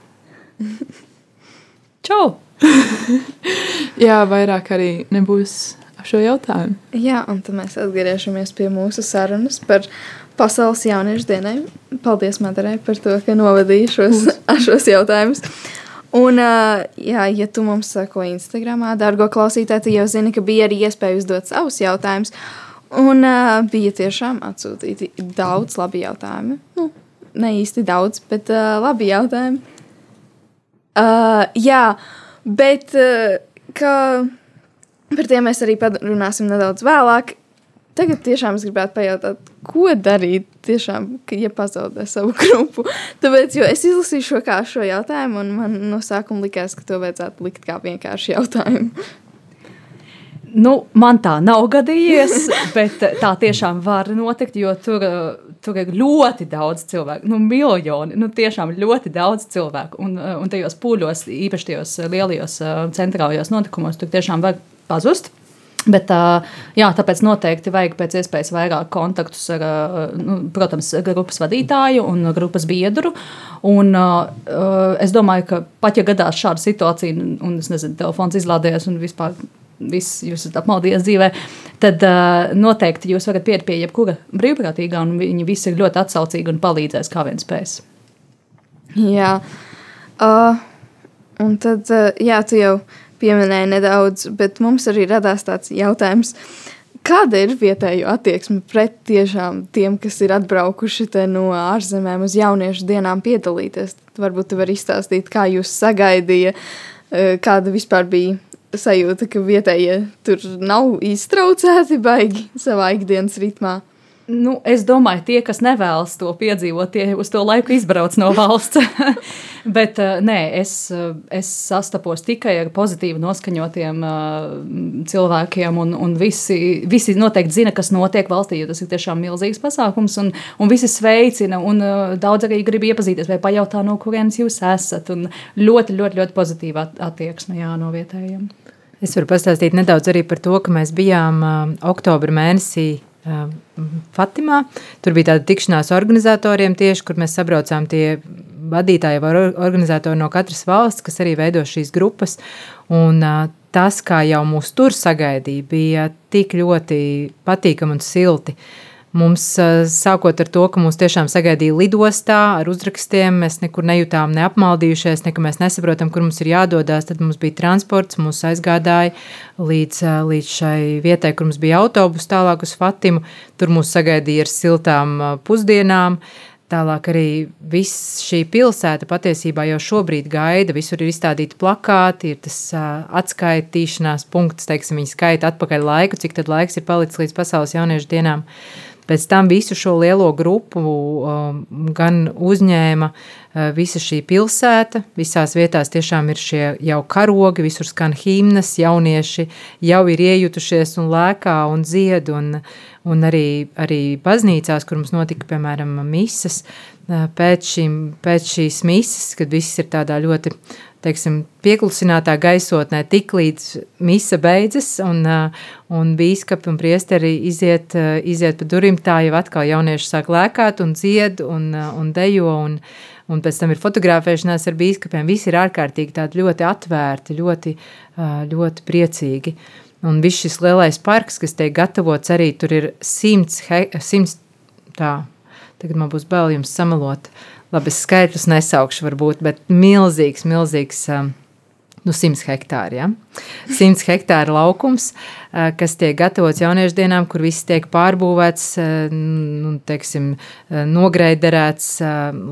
Čau! Jā, vairāk arī nebūs ar šo jautājumu. Jā, un tad mēs atgriežamies pie mūsu sarunas par Pasaules jauniešu dienai. Paldies, Madarai, par to, ka novadīji šos, šos jautājumus. Un, jā, ja tu mums sako Instagramā, dārgo klausītāji, tad jau zini, ka bija arī iespēja uzdot savus jautājumus. Un ā, bija tiešām atsūtīti daudz labi jautājumi. Nu, ne īsti daudz, bet uh, labi jautājumi. Uh, jā, bet uh, kā par tiem mēs arī parunāsim nedaudz vēlāk. Tagad tiešām es gribētu pajautāt, ko darīt, tiešām, ka, ja pazaudē savu grupu. Tāpēc, es izlasīju šo kā šo jautājumu, un man no sākuma likās, ka to vajadzētu likt kā vienkārši jautājumu. Nu, man tā nav gadījies, bet tā tiešām var notikt, jo tur, uh, tur ir ļoti daudz cilvēku. Nu, miljoni, nu, tiešām ļoti daudz cilvēku. Un, uh, un tajos pūļos, īpaši tajos lielajos uh, centrālajos notikumos, tur tiešām var pazust. Bet, jā, tāpēc noteikti vajag pēc iespējas vairāk kontaktus ar, nu, protams, grupas vadītāju un grupas biedru. Un, es domāju, ka pat ja gadās šāda situācija, un, es nezinu, telefons izlādējies un vispār viss jūs esat apmaldījies dzīvē, tad uh, noteikti jūs varat pieiet pie jebkura brīvprātīgā, un viņi visi ir ļoti atsaucīgi un palīdzēs, kā vien spēs. Jā, uh, un tad, uh, jā, tu jau pieminēji nedaudz, bet mums arī radās tāds jautājums. Kāda ir vietējo attieksme pret tiešām tiem, kas ir atbraukuši no ārzemēm uz jauniešu dienām piedalīties? Tad varbūt tu vari izstāstīt, kā jūs sagaidīja, eh, kāda vispār bija sajūta, ka vietējie tur nav iztraucēti baigi savā ikdienas ritmā. Nu, es domāju, tie, kas nevēlas to piedzīvot, tie uz to laiku izbrauc no valsts. Bet uh, nē, es, uh, es sastapos tikai ar pozitīvi noskaņotiem uh, cilvēkiem, un, un visi, visi noteikti zina, kas notiek valstī, jo tas ir tiešām milzīgs pasākums. Un, un visi sveicina, un daudz arī grib iepazīties vai pajautā, no kurienes jūs esat. Ļoti, ļoti, ļoti pozitīva at- attieksme jā, no vietējiem. Es varu pastāstīt nedaudz arī par to, ka mēs bijām uh, oktobra mēnesī uh, Fatimā. Tur bija tāda tikšanās organizatoriem tieši, kur mēs sabraucām tie vadītāji vai or- organizatori no katras valsts, kas arī veido šīs grupas. Un uh, tas, kā jau mūs tur sagaidīja, bija tik ļoti patīkami un silti. Mums uh, sākot ar to, ka mūs tiešām sagaidīja lidostā ar uzrakstiem, mēs nekur nejūtām neapmaldījušies, ne ka mēs nesaprotam, kur mums ir jādodas. Tad mums bija transports, mūs aizgādāja līdz, uh, līdz šai vietai, kur mums bija autobus tālāk uz Fatimu. Tur mūs sagaidīja ar siltām uh, pusdienām. Tālāk arī viss šī pilsēta patiesībā jau šobrīd gaida. Visur ir izstādīti plakāti, ir tas atskaitīšanās punkts, teiksim, viņi skaita atpakaļ laiku, cik tad laiks ir palicis līdz pasaules jauniešu dienām. Pēc tam visu šo lielo grupu um, gan uzņēma uh, visa šī pilsēta. Visās vietās tiešām ir šie jau karogi, visur skan himnas, jaunieši jau ir iejutušies un lēkā un dzied. Un, un arī, arī baznīcās, kur mums notika, piemēram, mises, uh, pēc, šīm, pēc šīs mises, kad viss ir tādā ļoti teiksim, pieklusinātā gaisotnē, tik līdz mise beidzas, un, uh, un biskupi un priesteri iziet, uh, iziet pa durvīm, tā jau atkal jaunieši sāk lēkāt un dzied un, uh, un dejo, un, un pēc tam ir fotografēšanās ar biskupiem. Visi ir ārkārtīgi tādi ļoti atvērti, ļoti, ļoti priecīgi. Un viss šis lielais parks, kas tiek gatavots, arī tur ir simts, he, simts tā, tagad man būs bail jums samalot, uh, labi, es skaitļus nesaukšu, varbūt, bet milzīgs, milzīgs. Nu, 100 hektāri. Ja? 100 hektāra laukums, kas tiek gatavots jauniešu dienām, kur viss tiek pārbūvēts, nu, teiksim, nogreiderēts,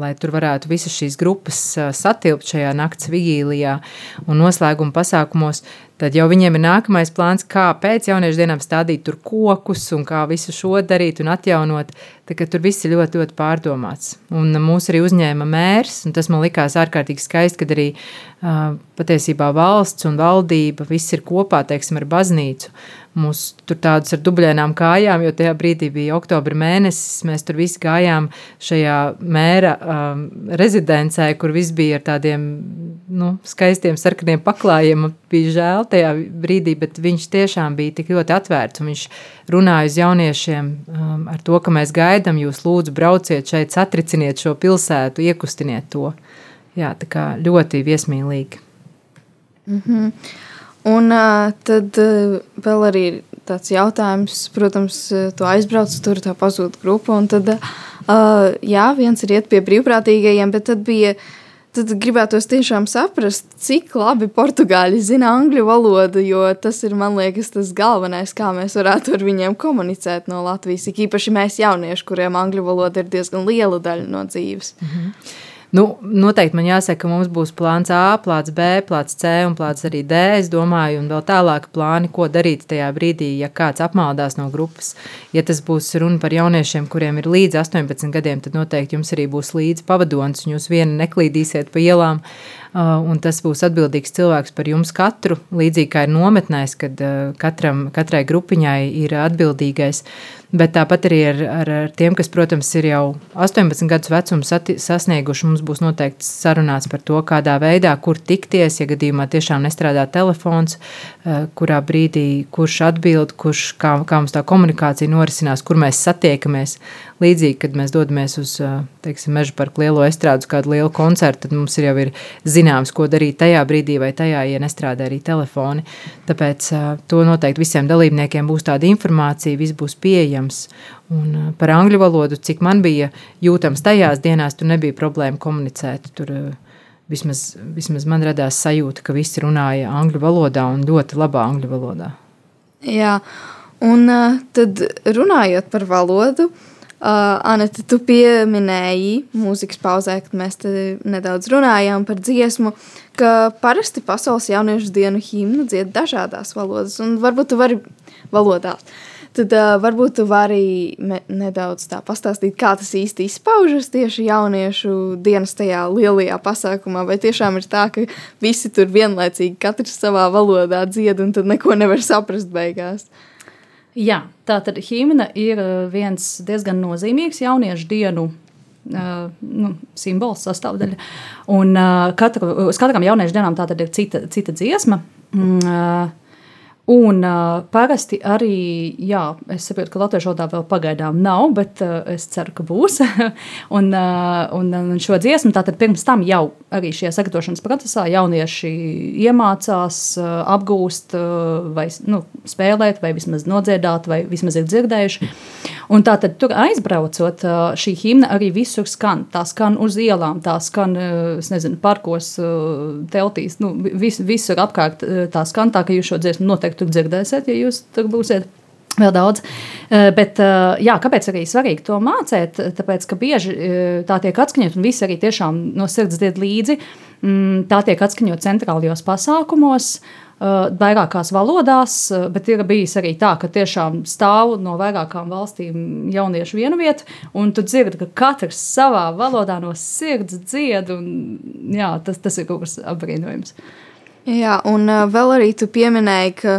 lai tur varētu visas šīs grupas satilpt šajā nakts vigīlijā un noslēguma pasākumos tad jau viņiem ir nākamais plāns, kā pēc jauniešu dienām stādīt tur kokus un kā visu šo darīt un atjaunot. Tad, tur viss ir ļoti, ļoti pārdomāts. Un mūs arī uzņēma mērs, un tas man likās ārkārtīgi skaisti, kad arī uh, patiesībā valsts un valdība viss ir kopā, teiksim, ar baznīcu. Uh, Mūs tur tādus ar dubļainām kājām, jo tajā brīdī bija oktobra mēnesis. Mēs tur visi gājām šajā mēra um, rezidencē, kur viss bija ar tādiem nu, skaistiem sarkaniem paklājiem. Bija žēl tajā brīdī, bet viņš tiešām bija tik ļoti atvērts. Viņš runāja uz jauniešiem um, ar to, ka mēs gaidām jūs, lūdzu, brauciet šeit, satriciniet šo pilsētu, iekustiniet to. Jā, tā kā ļoti viesmīlīgi. Mm -hmm. Un uh, tad uh, vēl arī tāds jautājums, protams, tu aizbrauc tur, tā pazūd grupa. Tad, uh, jā, viens ir iet pie brīvprātīgajiem, bet tad bija. Tad gribētos tiešām saprast, cik labi portugāļi zina angļu valodu, jo tas ir, man liekas, tas galvenais, kā mēs varētu ar viņiem komunicēt no Latvijas. Ik īpaši mēs jaunieši, kuriem angļu valoda ir diezgan liela daļa no dzīves. Mm -hmm. Nu, noteikti man jāsaka, ka mums būs plāns A, plāns B, plāns C un plāns arī D. Es domāju, un vēl tālāk plāni, ko darīt tajā brīdī, ja kāds apmaldās no grupas. Ja tas būs runa par jauniešiem, kuriem ir līdz 18 gadiem, tad noteikti jums arī būs līdzi pavadonis, un jūs vieni neklīdīsiet pa ielām. Uh, un tas būs atbildīgs cilvēks par jums katru, līdzīgi kā ir nometnēs, kad uh, katram, katrai grupiņai ir atbildīgais. Bet tāpat arī ar, ar, ar tiem, kas, protams, ir jau 18 gadus vecumu sasnieguši, mums būs noteikti sarunāts par to, kādā veidā, kur tikties, ja gadījumā tiešām nestrādā telefons, eh, kurā brīdī kurš atbild, kurš, kā, kā mums tā komunikācija norisinās, kur mēs satiekamies. Līdzīgi, kad mēs dodamies uz teiksim, meža parku lielo estrādu, kādu lielu koncertu, tad mums ir jau ir zināms, ko darīt tajā brīdī vai tajā, ja nestrādā arī telefoni. Tāpēc to noteikti visiem dalībniekiem būs tāda informācija, viss būs pieejams. Un par angļu valodu, cik man bija jūtams tajās dienās, tur nebija problēma komunicēt. Tur, vismaz, vismaz man radās sajūta, ka visi runāja angļu valodā un ļoti labā angļu valodā. Jā, un tad runājot par valodu, uh, Anita, tu pieminēji mūzikas pauzē, kad mēs nedaudz runājām par dziesmu, ka parasti pasaules jauniešu dienu himnu dzied dažādās valodās, un varbūt tu vari valodās. Tad uh, varbūt tu vari nedaudz tā pastāstīt, kā tas īsti izpaužas tieši jauniešu dienas tajā lielajā pasākumā. Vai tiešām ir tā, ka visi tur vienlaicīgi katrs savā valodā dzied un tad neko nevar saprast beigās? Jā, tā tad himna ir viens diezgan nozīmīgs jauniešu dienu Uh, nu, simbols, sastāvdaļa. Un uh, katru, uz katram jauniešu dienām tā ir cita, cita dziesma. Mm, uh, Un uh, parasti arī, jā, es saprotu, ka latviešu valodā vēl pagaidām nav, bet uh, es ceru, ka būs. un, uh, un, un šo dziesmu tātad pirms tam jau arī šajā sagatavošanas procesā jaunieši iemācās, uh, apgūst, uh, vai nu, spēlēt, vai vismaz nodziedāt, vai vismaz ir dzirdējuši. Un tātad tur aizbraucot, uh, šī himna arī visur skan. Tā skan uz ielām, tā skan, uh, es nezinu, parkos, uh, teltīs, nu, vis, visur apkārt uh, tā skan, tā ka jūs šo dziesmu noteikti tur dzirdēsiet, ja jūs tur būsiet. Vēl daudz. Eh, Bet, eh, jā, kāpēc arī svarīgi to mācīt? Tāpēc, ka bieži eh, tā tiek atskaņot, un visi arī tiešām no sirds dzied līdzi. Mm, Tā tiek atskaņot centrālajos pasākumos, vairākās valodās, bet ir bijis arī tā, ka tiešām stāv no vairākām valstīm jauniešu vienu vietu, un tu dzirdi, ka katrs savā valodā no sirds dzied, un jā, tas, tas ir kaut kas apbrīnojams. Jā, un uh, vēl arī tu pieminēji, ka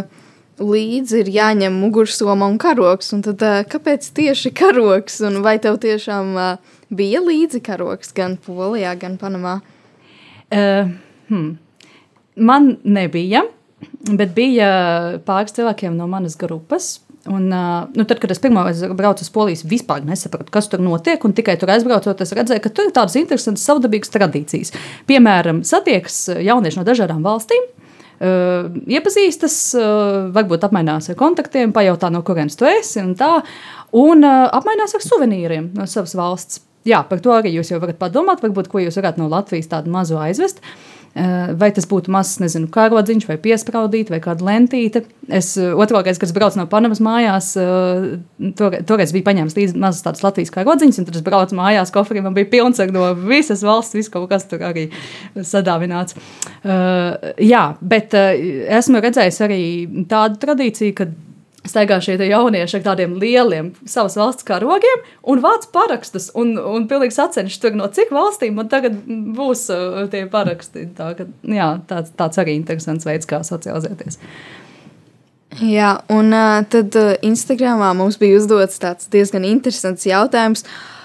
līdzi ir jāņem mugursoma un karoks. Un tad, uh, kāpēc tieši karoks? Un vai tev tiešām uh, bija līdzi karoks gan Polijā, gan Panamā? Uh, hmm. Man nebija, bet bija pāris cilvēkiem no manas grupas. Un, nu, tad, kad es pirmo reizi braucu uz Poliju, vispār nesapratu, kas tur notiek. Tikai tur aizbraucot, es redzēju, ka tur ir tādas interesantas, savdabīgas tradīcijas. Piemēram, satiekas jaunieši no dažādām valstīm. Uh, iepazīstas, uh, varbūt apmainās ar kontaktiem, pajautā, no kurienes tu esi, un tā, un uh, apmainās ar suvenīriem no savas valsts. Jā, par to arī jūs jau varat padomāt, varbūt, ko jūs varētu no Latvijas tādu mazu aizvest. Uh, Vai tas būtu mazs, nezinu, kārodziņš, vai piespraudīt, vai kāda lentīte. Es uh, otrā reize, kad es braucu no Panamas mājās, uh, toreiz, toreiz biju paņēmis līdzi mazas tādas Latvijas kārodziņas, un tad es braucu mājās, kofrī man bija pilns ar no visas valsts, viss kaut kas tur arī sadāvināts. Jā, bet esmu redzējis arī tādu tradīciju, ka staigā šie jaunieši ar tādiem lieliem savas valsts karogiem un vāc parakstus. Un, un pilnīgi sacenšas no cik valstīm man tagad būs uh, tie paraksti. Tā, ka, jā, tāds, tāds arī interesants veids, kā socializēties. Jā, un uh, tad uh, Instagramā mums bija uzdots tāds diezgan interesants jautājums. Uh,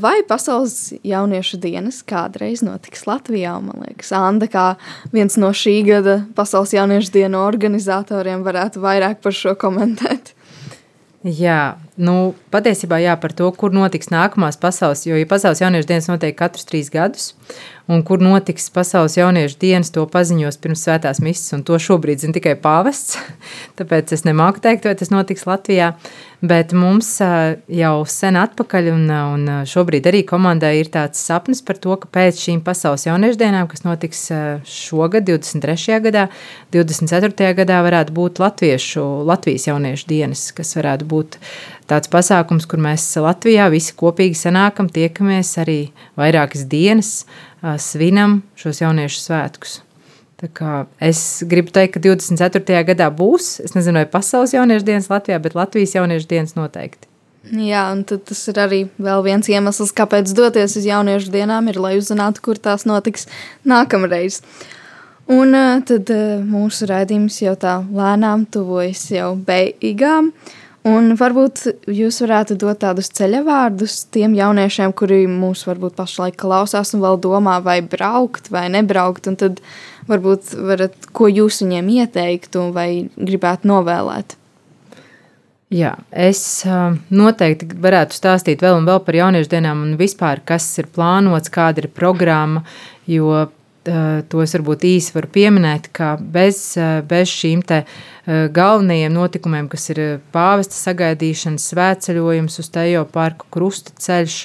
vai pasaules jauniešu dienas kādreiz notiks Latvijā? Man liekas, Anna, kā viens no šī gada pasaules jauniešu dienu organizatoriem, varētu vairāk par šo komentēt. Jā, nu, patiesībā jā, par to, kur notiks nākamās pasaules, jo ja pasaules jauniešu dienas notiek katrus trīs gadus, un kur notiks pasaules jauniešu dienas, to paziņos pirms svētās misijas, un to šobrīd zina tikai pāvests, tāpēc es nemāku teikt, vai tas notiks Latvijā, bet mums jau sen atpakaļ, un, un šobrīd arī komandai ir tāds sapnis par to, ka pēc šīm pasaules jauniešu dienām, kas notiks šogad, 23. gadā, 24. gadā varētu būt latviešu, Latvijas jauniešu dienas, kas varētu būt tāds pasākums, kur mēs Latvijā visi kopīgi sanākam, tiekamies arī vairākas dienas, svinam šos jauniešu svētkus. Es gribu teikt, ka 24. gadā būs, es nezinu, vai pasaules jauniešu dienas Latvijā, bet Latvijas jauniešu dienas noteikti. Jā, un tas ir arī vēl viens iemesls, kāpēc doties uz jauniešu dienām, ir, lai uzzinātu, kur tās notiks nākamreiz. Un uh, tad uh, mūsu raidījums jau tā lēnām tuvojas jau beigām. Un varbūt jūs varētu dot tādus ceļavārdus tiem jauniešiem, kuri mūs varbūt pašlaik klausās un vēl domā, vai braukt vai nebraukt. Un tad varbūt varat, ko jūs viņiem ieteiktu vai gribētu novēlēt. Jā, es noteikti varētu stāstīt vēl vēl par jauniešu dienām un vispār, kas ir plānots, kāda ir programma, jo ā, to es varbūt īsi varu pieminēt, ka bez, ā, bez šīm te ā, galvenajiem notikumiem, kas ir pāvesta sagaidīšanas svētceļojums uz Tejo parku krusta ceļš,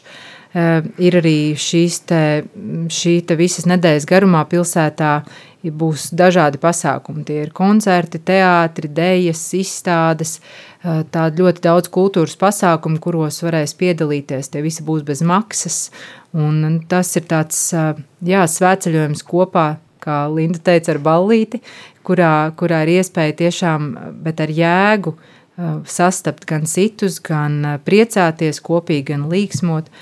ir arī šīs te, šī te visas nedēļas garumā pilsētā būs dažādi pasākumi. Tie ir koncerti, teātri, dēļas, izstādes, eh, tādi ļoti daudz kultūras pasākumu, kuros varēs piedalīties. Tie visi būs bez maksas. Un tas ir tāds eh, jā, svētceļojums kopā, kā Linda teica, ar ballīti, kurā, kurā ir iespēja tiešām, bet ar jēgu eh, sastapt gan citus, gan priecāties kopīgi, gan līksmot.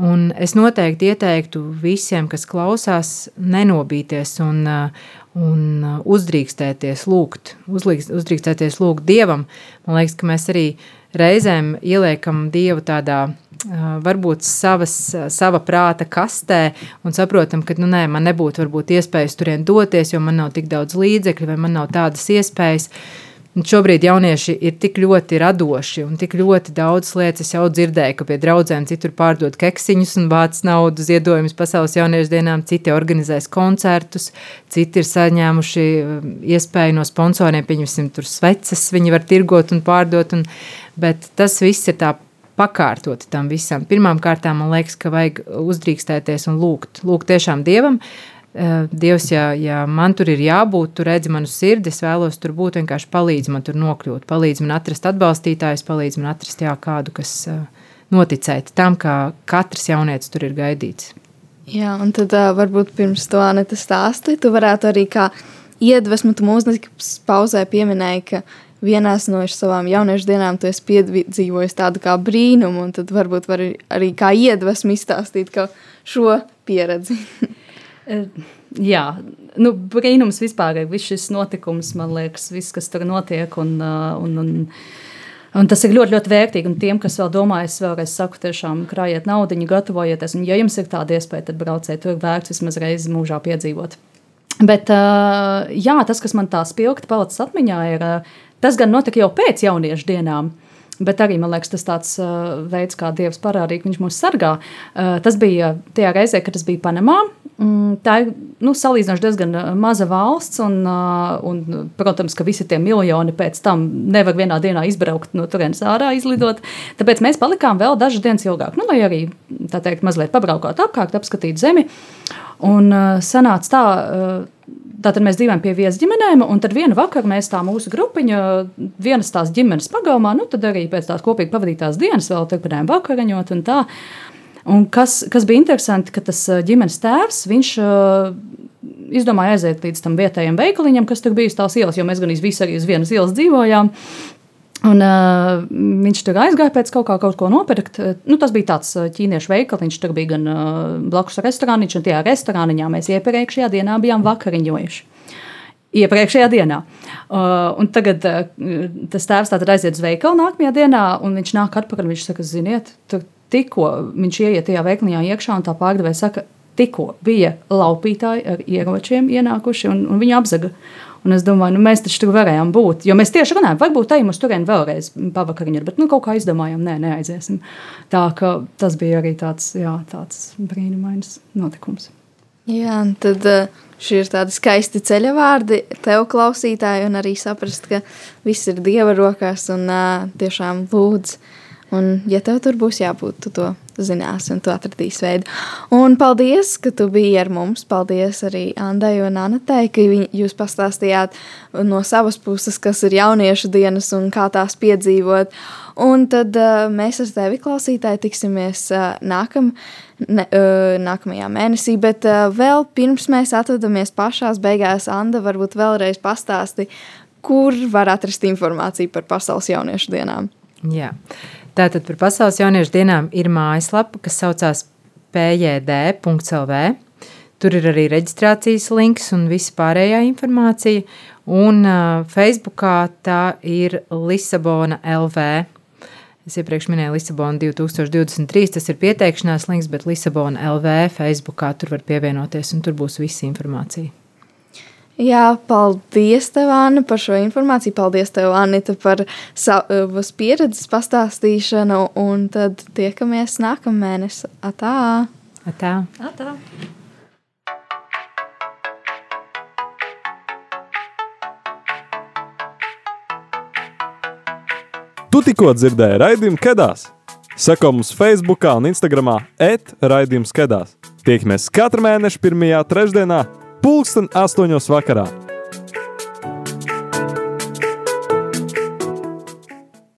Un es noteikti ieteiktu visiem, kas klausās, nenobīties un, un uzdrīkstēties lūgt, uzdrīkstēties lūgt Dievam. Man liekas, ka mēs arī reizēm ieliekam Dievu tādā varbūt savas, sava prāta kastē un saprotam, ka nu, nē, man nebūtu varbūt iespējas turien doties, jo man nav tik daudz līdzekļu vai man nav tādas iespējas. Un šobrīd jaunieši ir tik ļoti radoši un tik ļoti daudz lietas. Es jau dzirdēju, ka pie draugiem citur pārdod keksiņus un vāc naudu ziedojumus pasaules jauniešu dienām, citi organizēs koncertus, citi ir saņēmuši um, iespēju no sponsoriem, pieņemsim, tur sveces, viņi var tirgot un pārdot. Un, bet tas viss ir tā pakārtoti tam visam. Pirmkārt, man liekas, ka vajag uzdrīkstēties un lūgt. Lūgt tiešām dievam. Eh, Dievs, ja, ja man tur ir jābūt, tu redzi manu sirdi, es vēlos tur būt, vienkārši palīdz man tur nokļūt, palīdz man atrast atbalstītājus, palīdz man atrast jā, kādu, kas eh, noticēt tam, ka katrs jaunietis tur ir gaidīts. Jā, un tad uh, varbūt pirms to Anita stāsti, tu varētu arī kā iedvesmu, tu mūzikas pauzē pieminēji, ka vienās no savām jauniešu dienām tu esi piedzīvojis tādu kā brīnumu, un tad varbūt var arī kā iedvesmu izstāstīt šo pieredzi. Eh, Jā, nu, brīnums vispār ir viss šis notikums, man liekas, viss, kas tur notiek. Un, uh, un, un, un tas ir ļoti, ļoti vērtīgi. Un tiem, kas vēl domā, es vēlreiz saku, tiešām krājiet naudu, gatavojieties. Un, ja jums ir tāda iespēja, tad brauciet tur vērts vismaz reizi mūžā piedzīvot. Bet uh, jā, tas, kas man tā spilgti palicis atmiņā, ir uh, tas gan notika jau pēc jauniešu dienām. Bet arī man liekas, tas tāds uh, veids, kā Dievs parādīja, ka Viņš mūs sargā. Uh, tas bija tajā reizē, kad tas bija Panamā. Mm, tā ir nu, salīdzinoši diezgan uh, maza valsts, un, uh, un, protams, ka visi tie miljoni pēc tam nevar vienā dienā izbraukt no turienes ārā, izlidot. Tāpēc mēs palikām vēl dažas dienas ilgāk, nu, lai arī tā teikt, mazliet pabraukāt apkārt, apskatīt zemi. Un uh, sanāca tā. Uh, Tātad mēs dzīvojam pie vietas ģimenēm, un tad vienā vakarā mēs tā mūsu grupiņa, vienas tās ģimenes pagalmā, nu tad arī pēc tās kopīgi pavadītās dienas vēl turpinājām vakariņot un tā. Un kas, kas bija interesanti, ka tas ģimenes tēvs, viņš izdomāja aiziet līdz tam vietējiem veikaliņam, kas tur bija uz tās ielas, jo mēs gan visi arī uz vienas ielas dzīvojām. Un, uh, viņš tur aizgāja pēc kaut kā kaut ko nopirkt. Nu, tas bija tāds ķīniešu veikals, tur bija gan uh, blakus restorāniņš, un tajā restorāniņā mēs iepriekšējā dienā bijām vakariņojuši. Iepriekšējā dienā. Uh, un tagad uh, tas tēvs tātad aiziet uz veikalu nākamajā dienā, un viņš nāk atpakaļ. Viņš saka, ziniet, tur tikko viņš ieiet tajā veikaliņā iekšā, un tā pārdevēja saka, tikko bija laupītāji ar ieročiem ienākuši, un, un viņi apzaga. Un es domāju, nu, mēs taču tur varējām būt. Jo mēs tieši runājam, varbūt ejam uz turieni vēlreiz pavakariņā, bet nu, kaut kā izdomājām, nē, neaiziesim. Tā ka tas bija arī tāds, jā, tāds brīnumains notikums. Jā, tad uh, šie ir tādi skaisti ceļa vārdi tev, klausītāji, un arī saprast, ka viss ir Dieva rokās un uh, tiešām lūdz. Un, ja tev tur būs jābūt, tu to zināsi un tu atradīsi veidu. Un paldies, ka tu biji ar mums. Paldies arī Andai un Anatei, ka viņi, jūs pastāstījāt no savas puses, kas ir jauniešu dienas un kā tās piedzīvot. Un tad uh, mēs ar tevi, klausītāji, tiksimies uh, nākam, ne, uh, nākamajā mēnesī. Bet uh, vēl pirms mēs atvadamies pašās beigās, Anda, varbūt vēlreiz pastāsti, kur var atrast informāciju par pasaules jauniešu dienām. Jā. Tātad par Pasaules jauniešu dienām ir mājaslapa, kas saucās pjd.lv. Tur ir arī reģistrācijas links un viss pārējā informācija. Un uh, Facebookā tā ir Lisabona LV. Es iepriekš minēju Lisabonu 2023, tas ir pieteikšanās links, bet Lisabona LV Facebookā tur var pievienoties un tur būs visa informācija. Jā, paldies, tev, Anna, par šo informāciju. Paldies, tev, Anita, par savas pieredzes pastāstīšanu. Un tad tiekamies nākamā mēnesī. Atā! Atā. Atā. Tu tikko dzirdēji raidījumu Kedās. Seko mums Facebook un Instagram etraidījums Kedās. Tiekamies katru mēnešu pirmajā trešdienā, pulksten astoņos vakarā.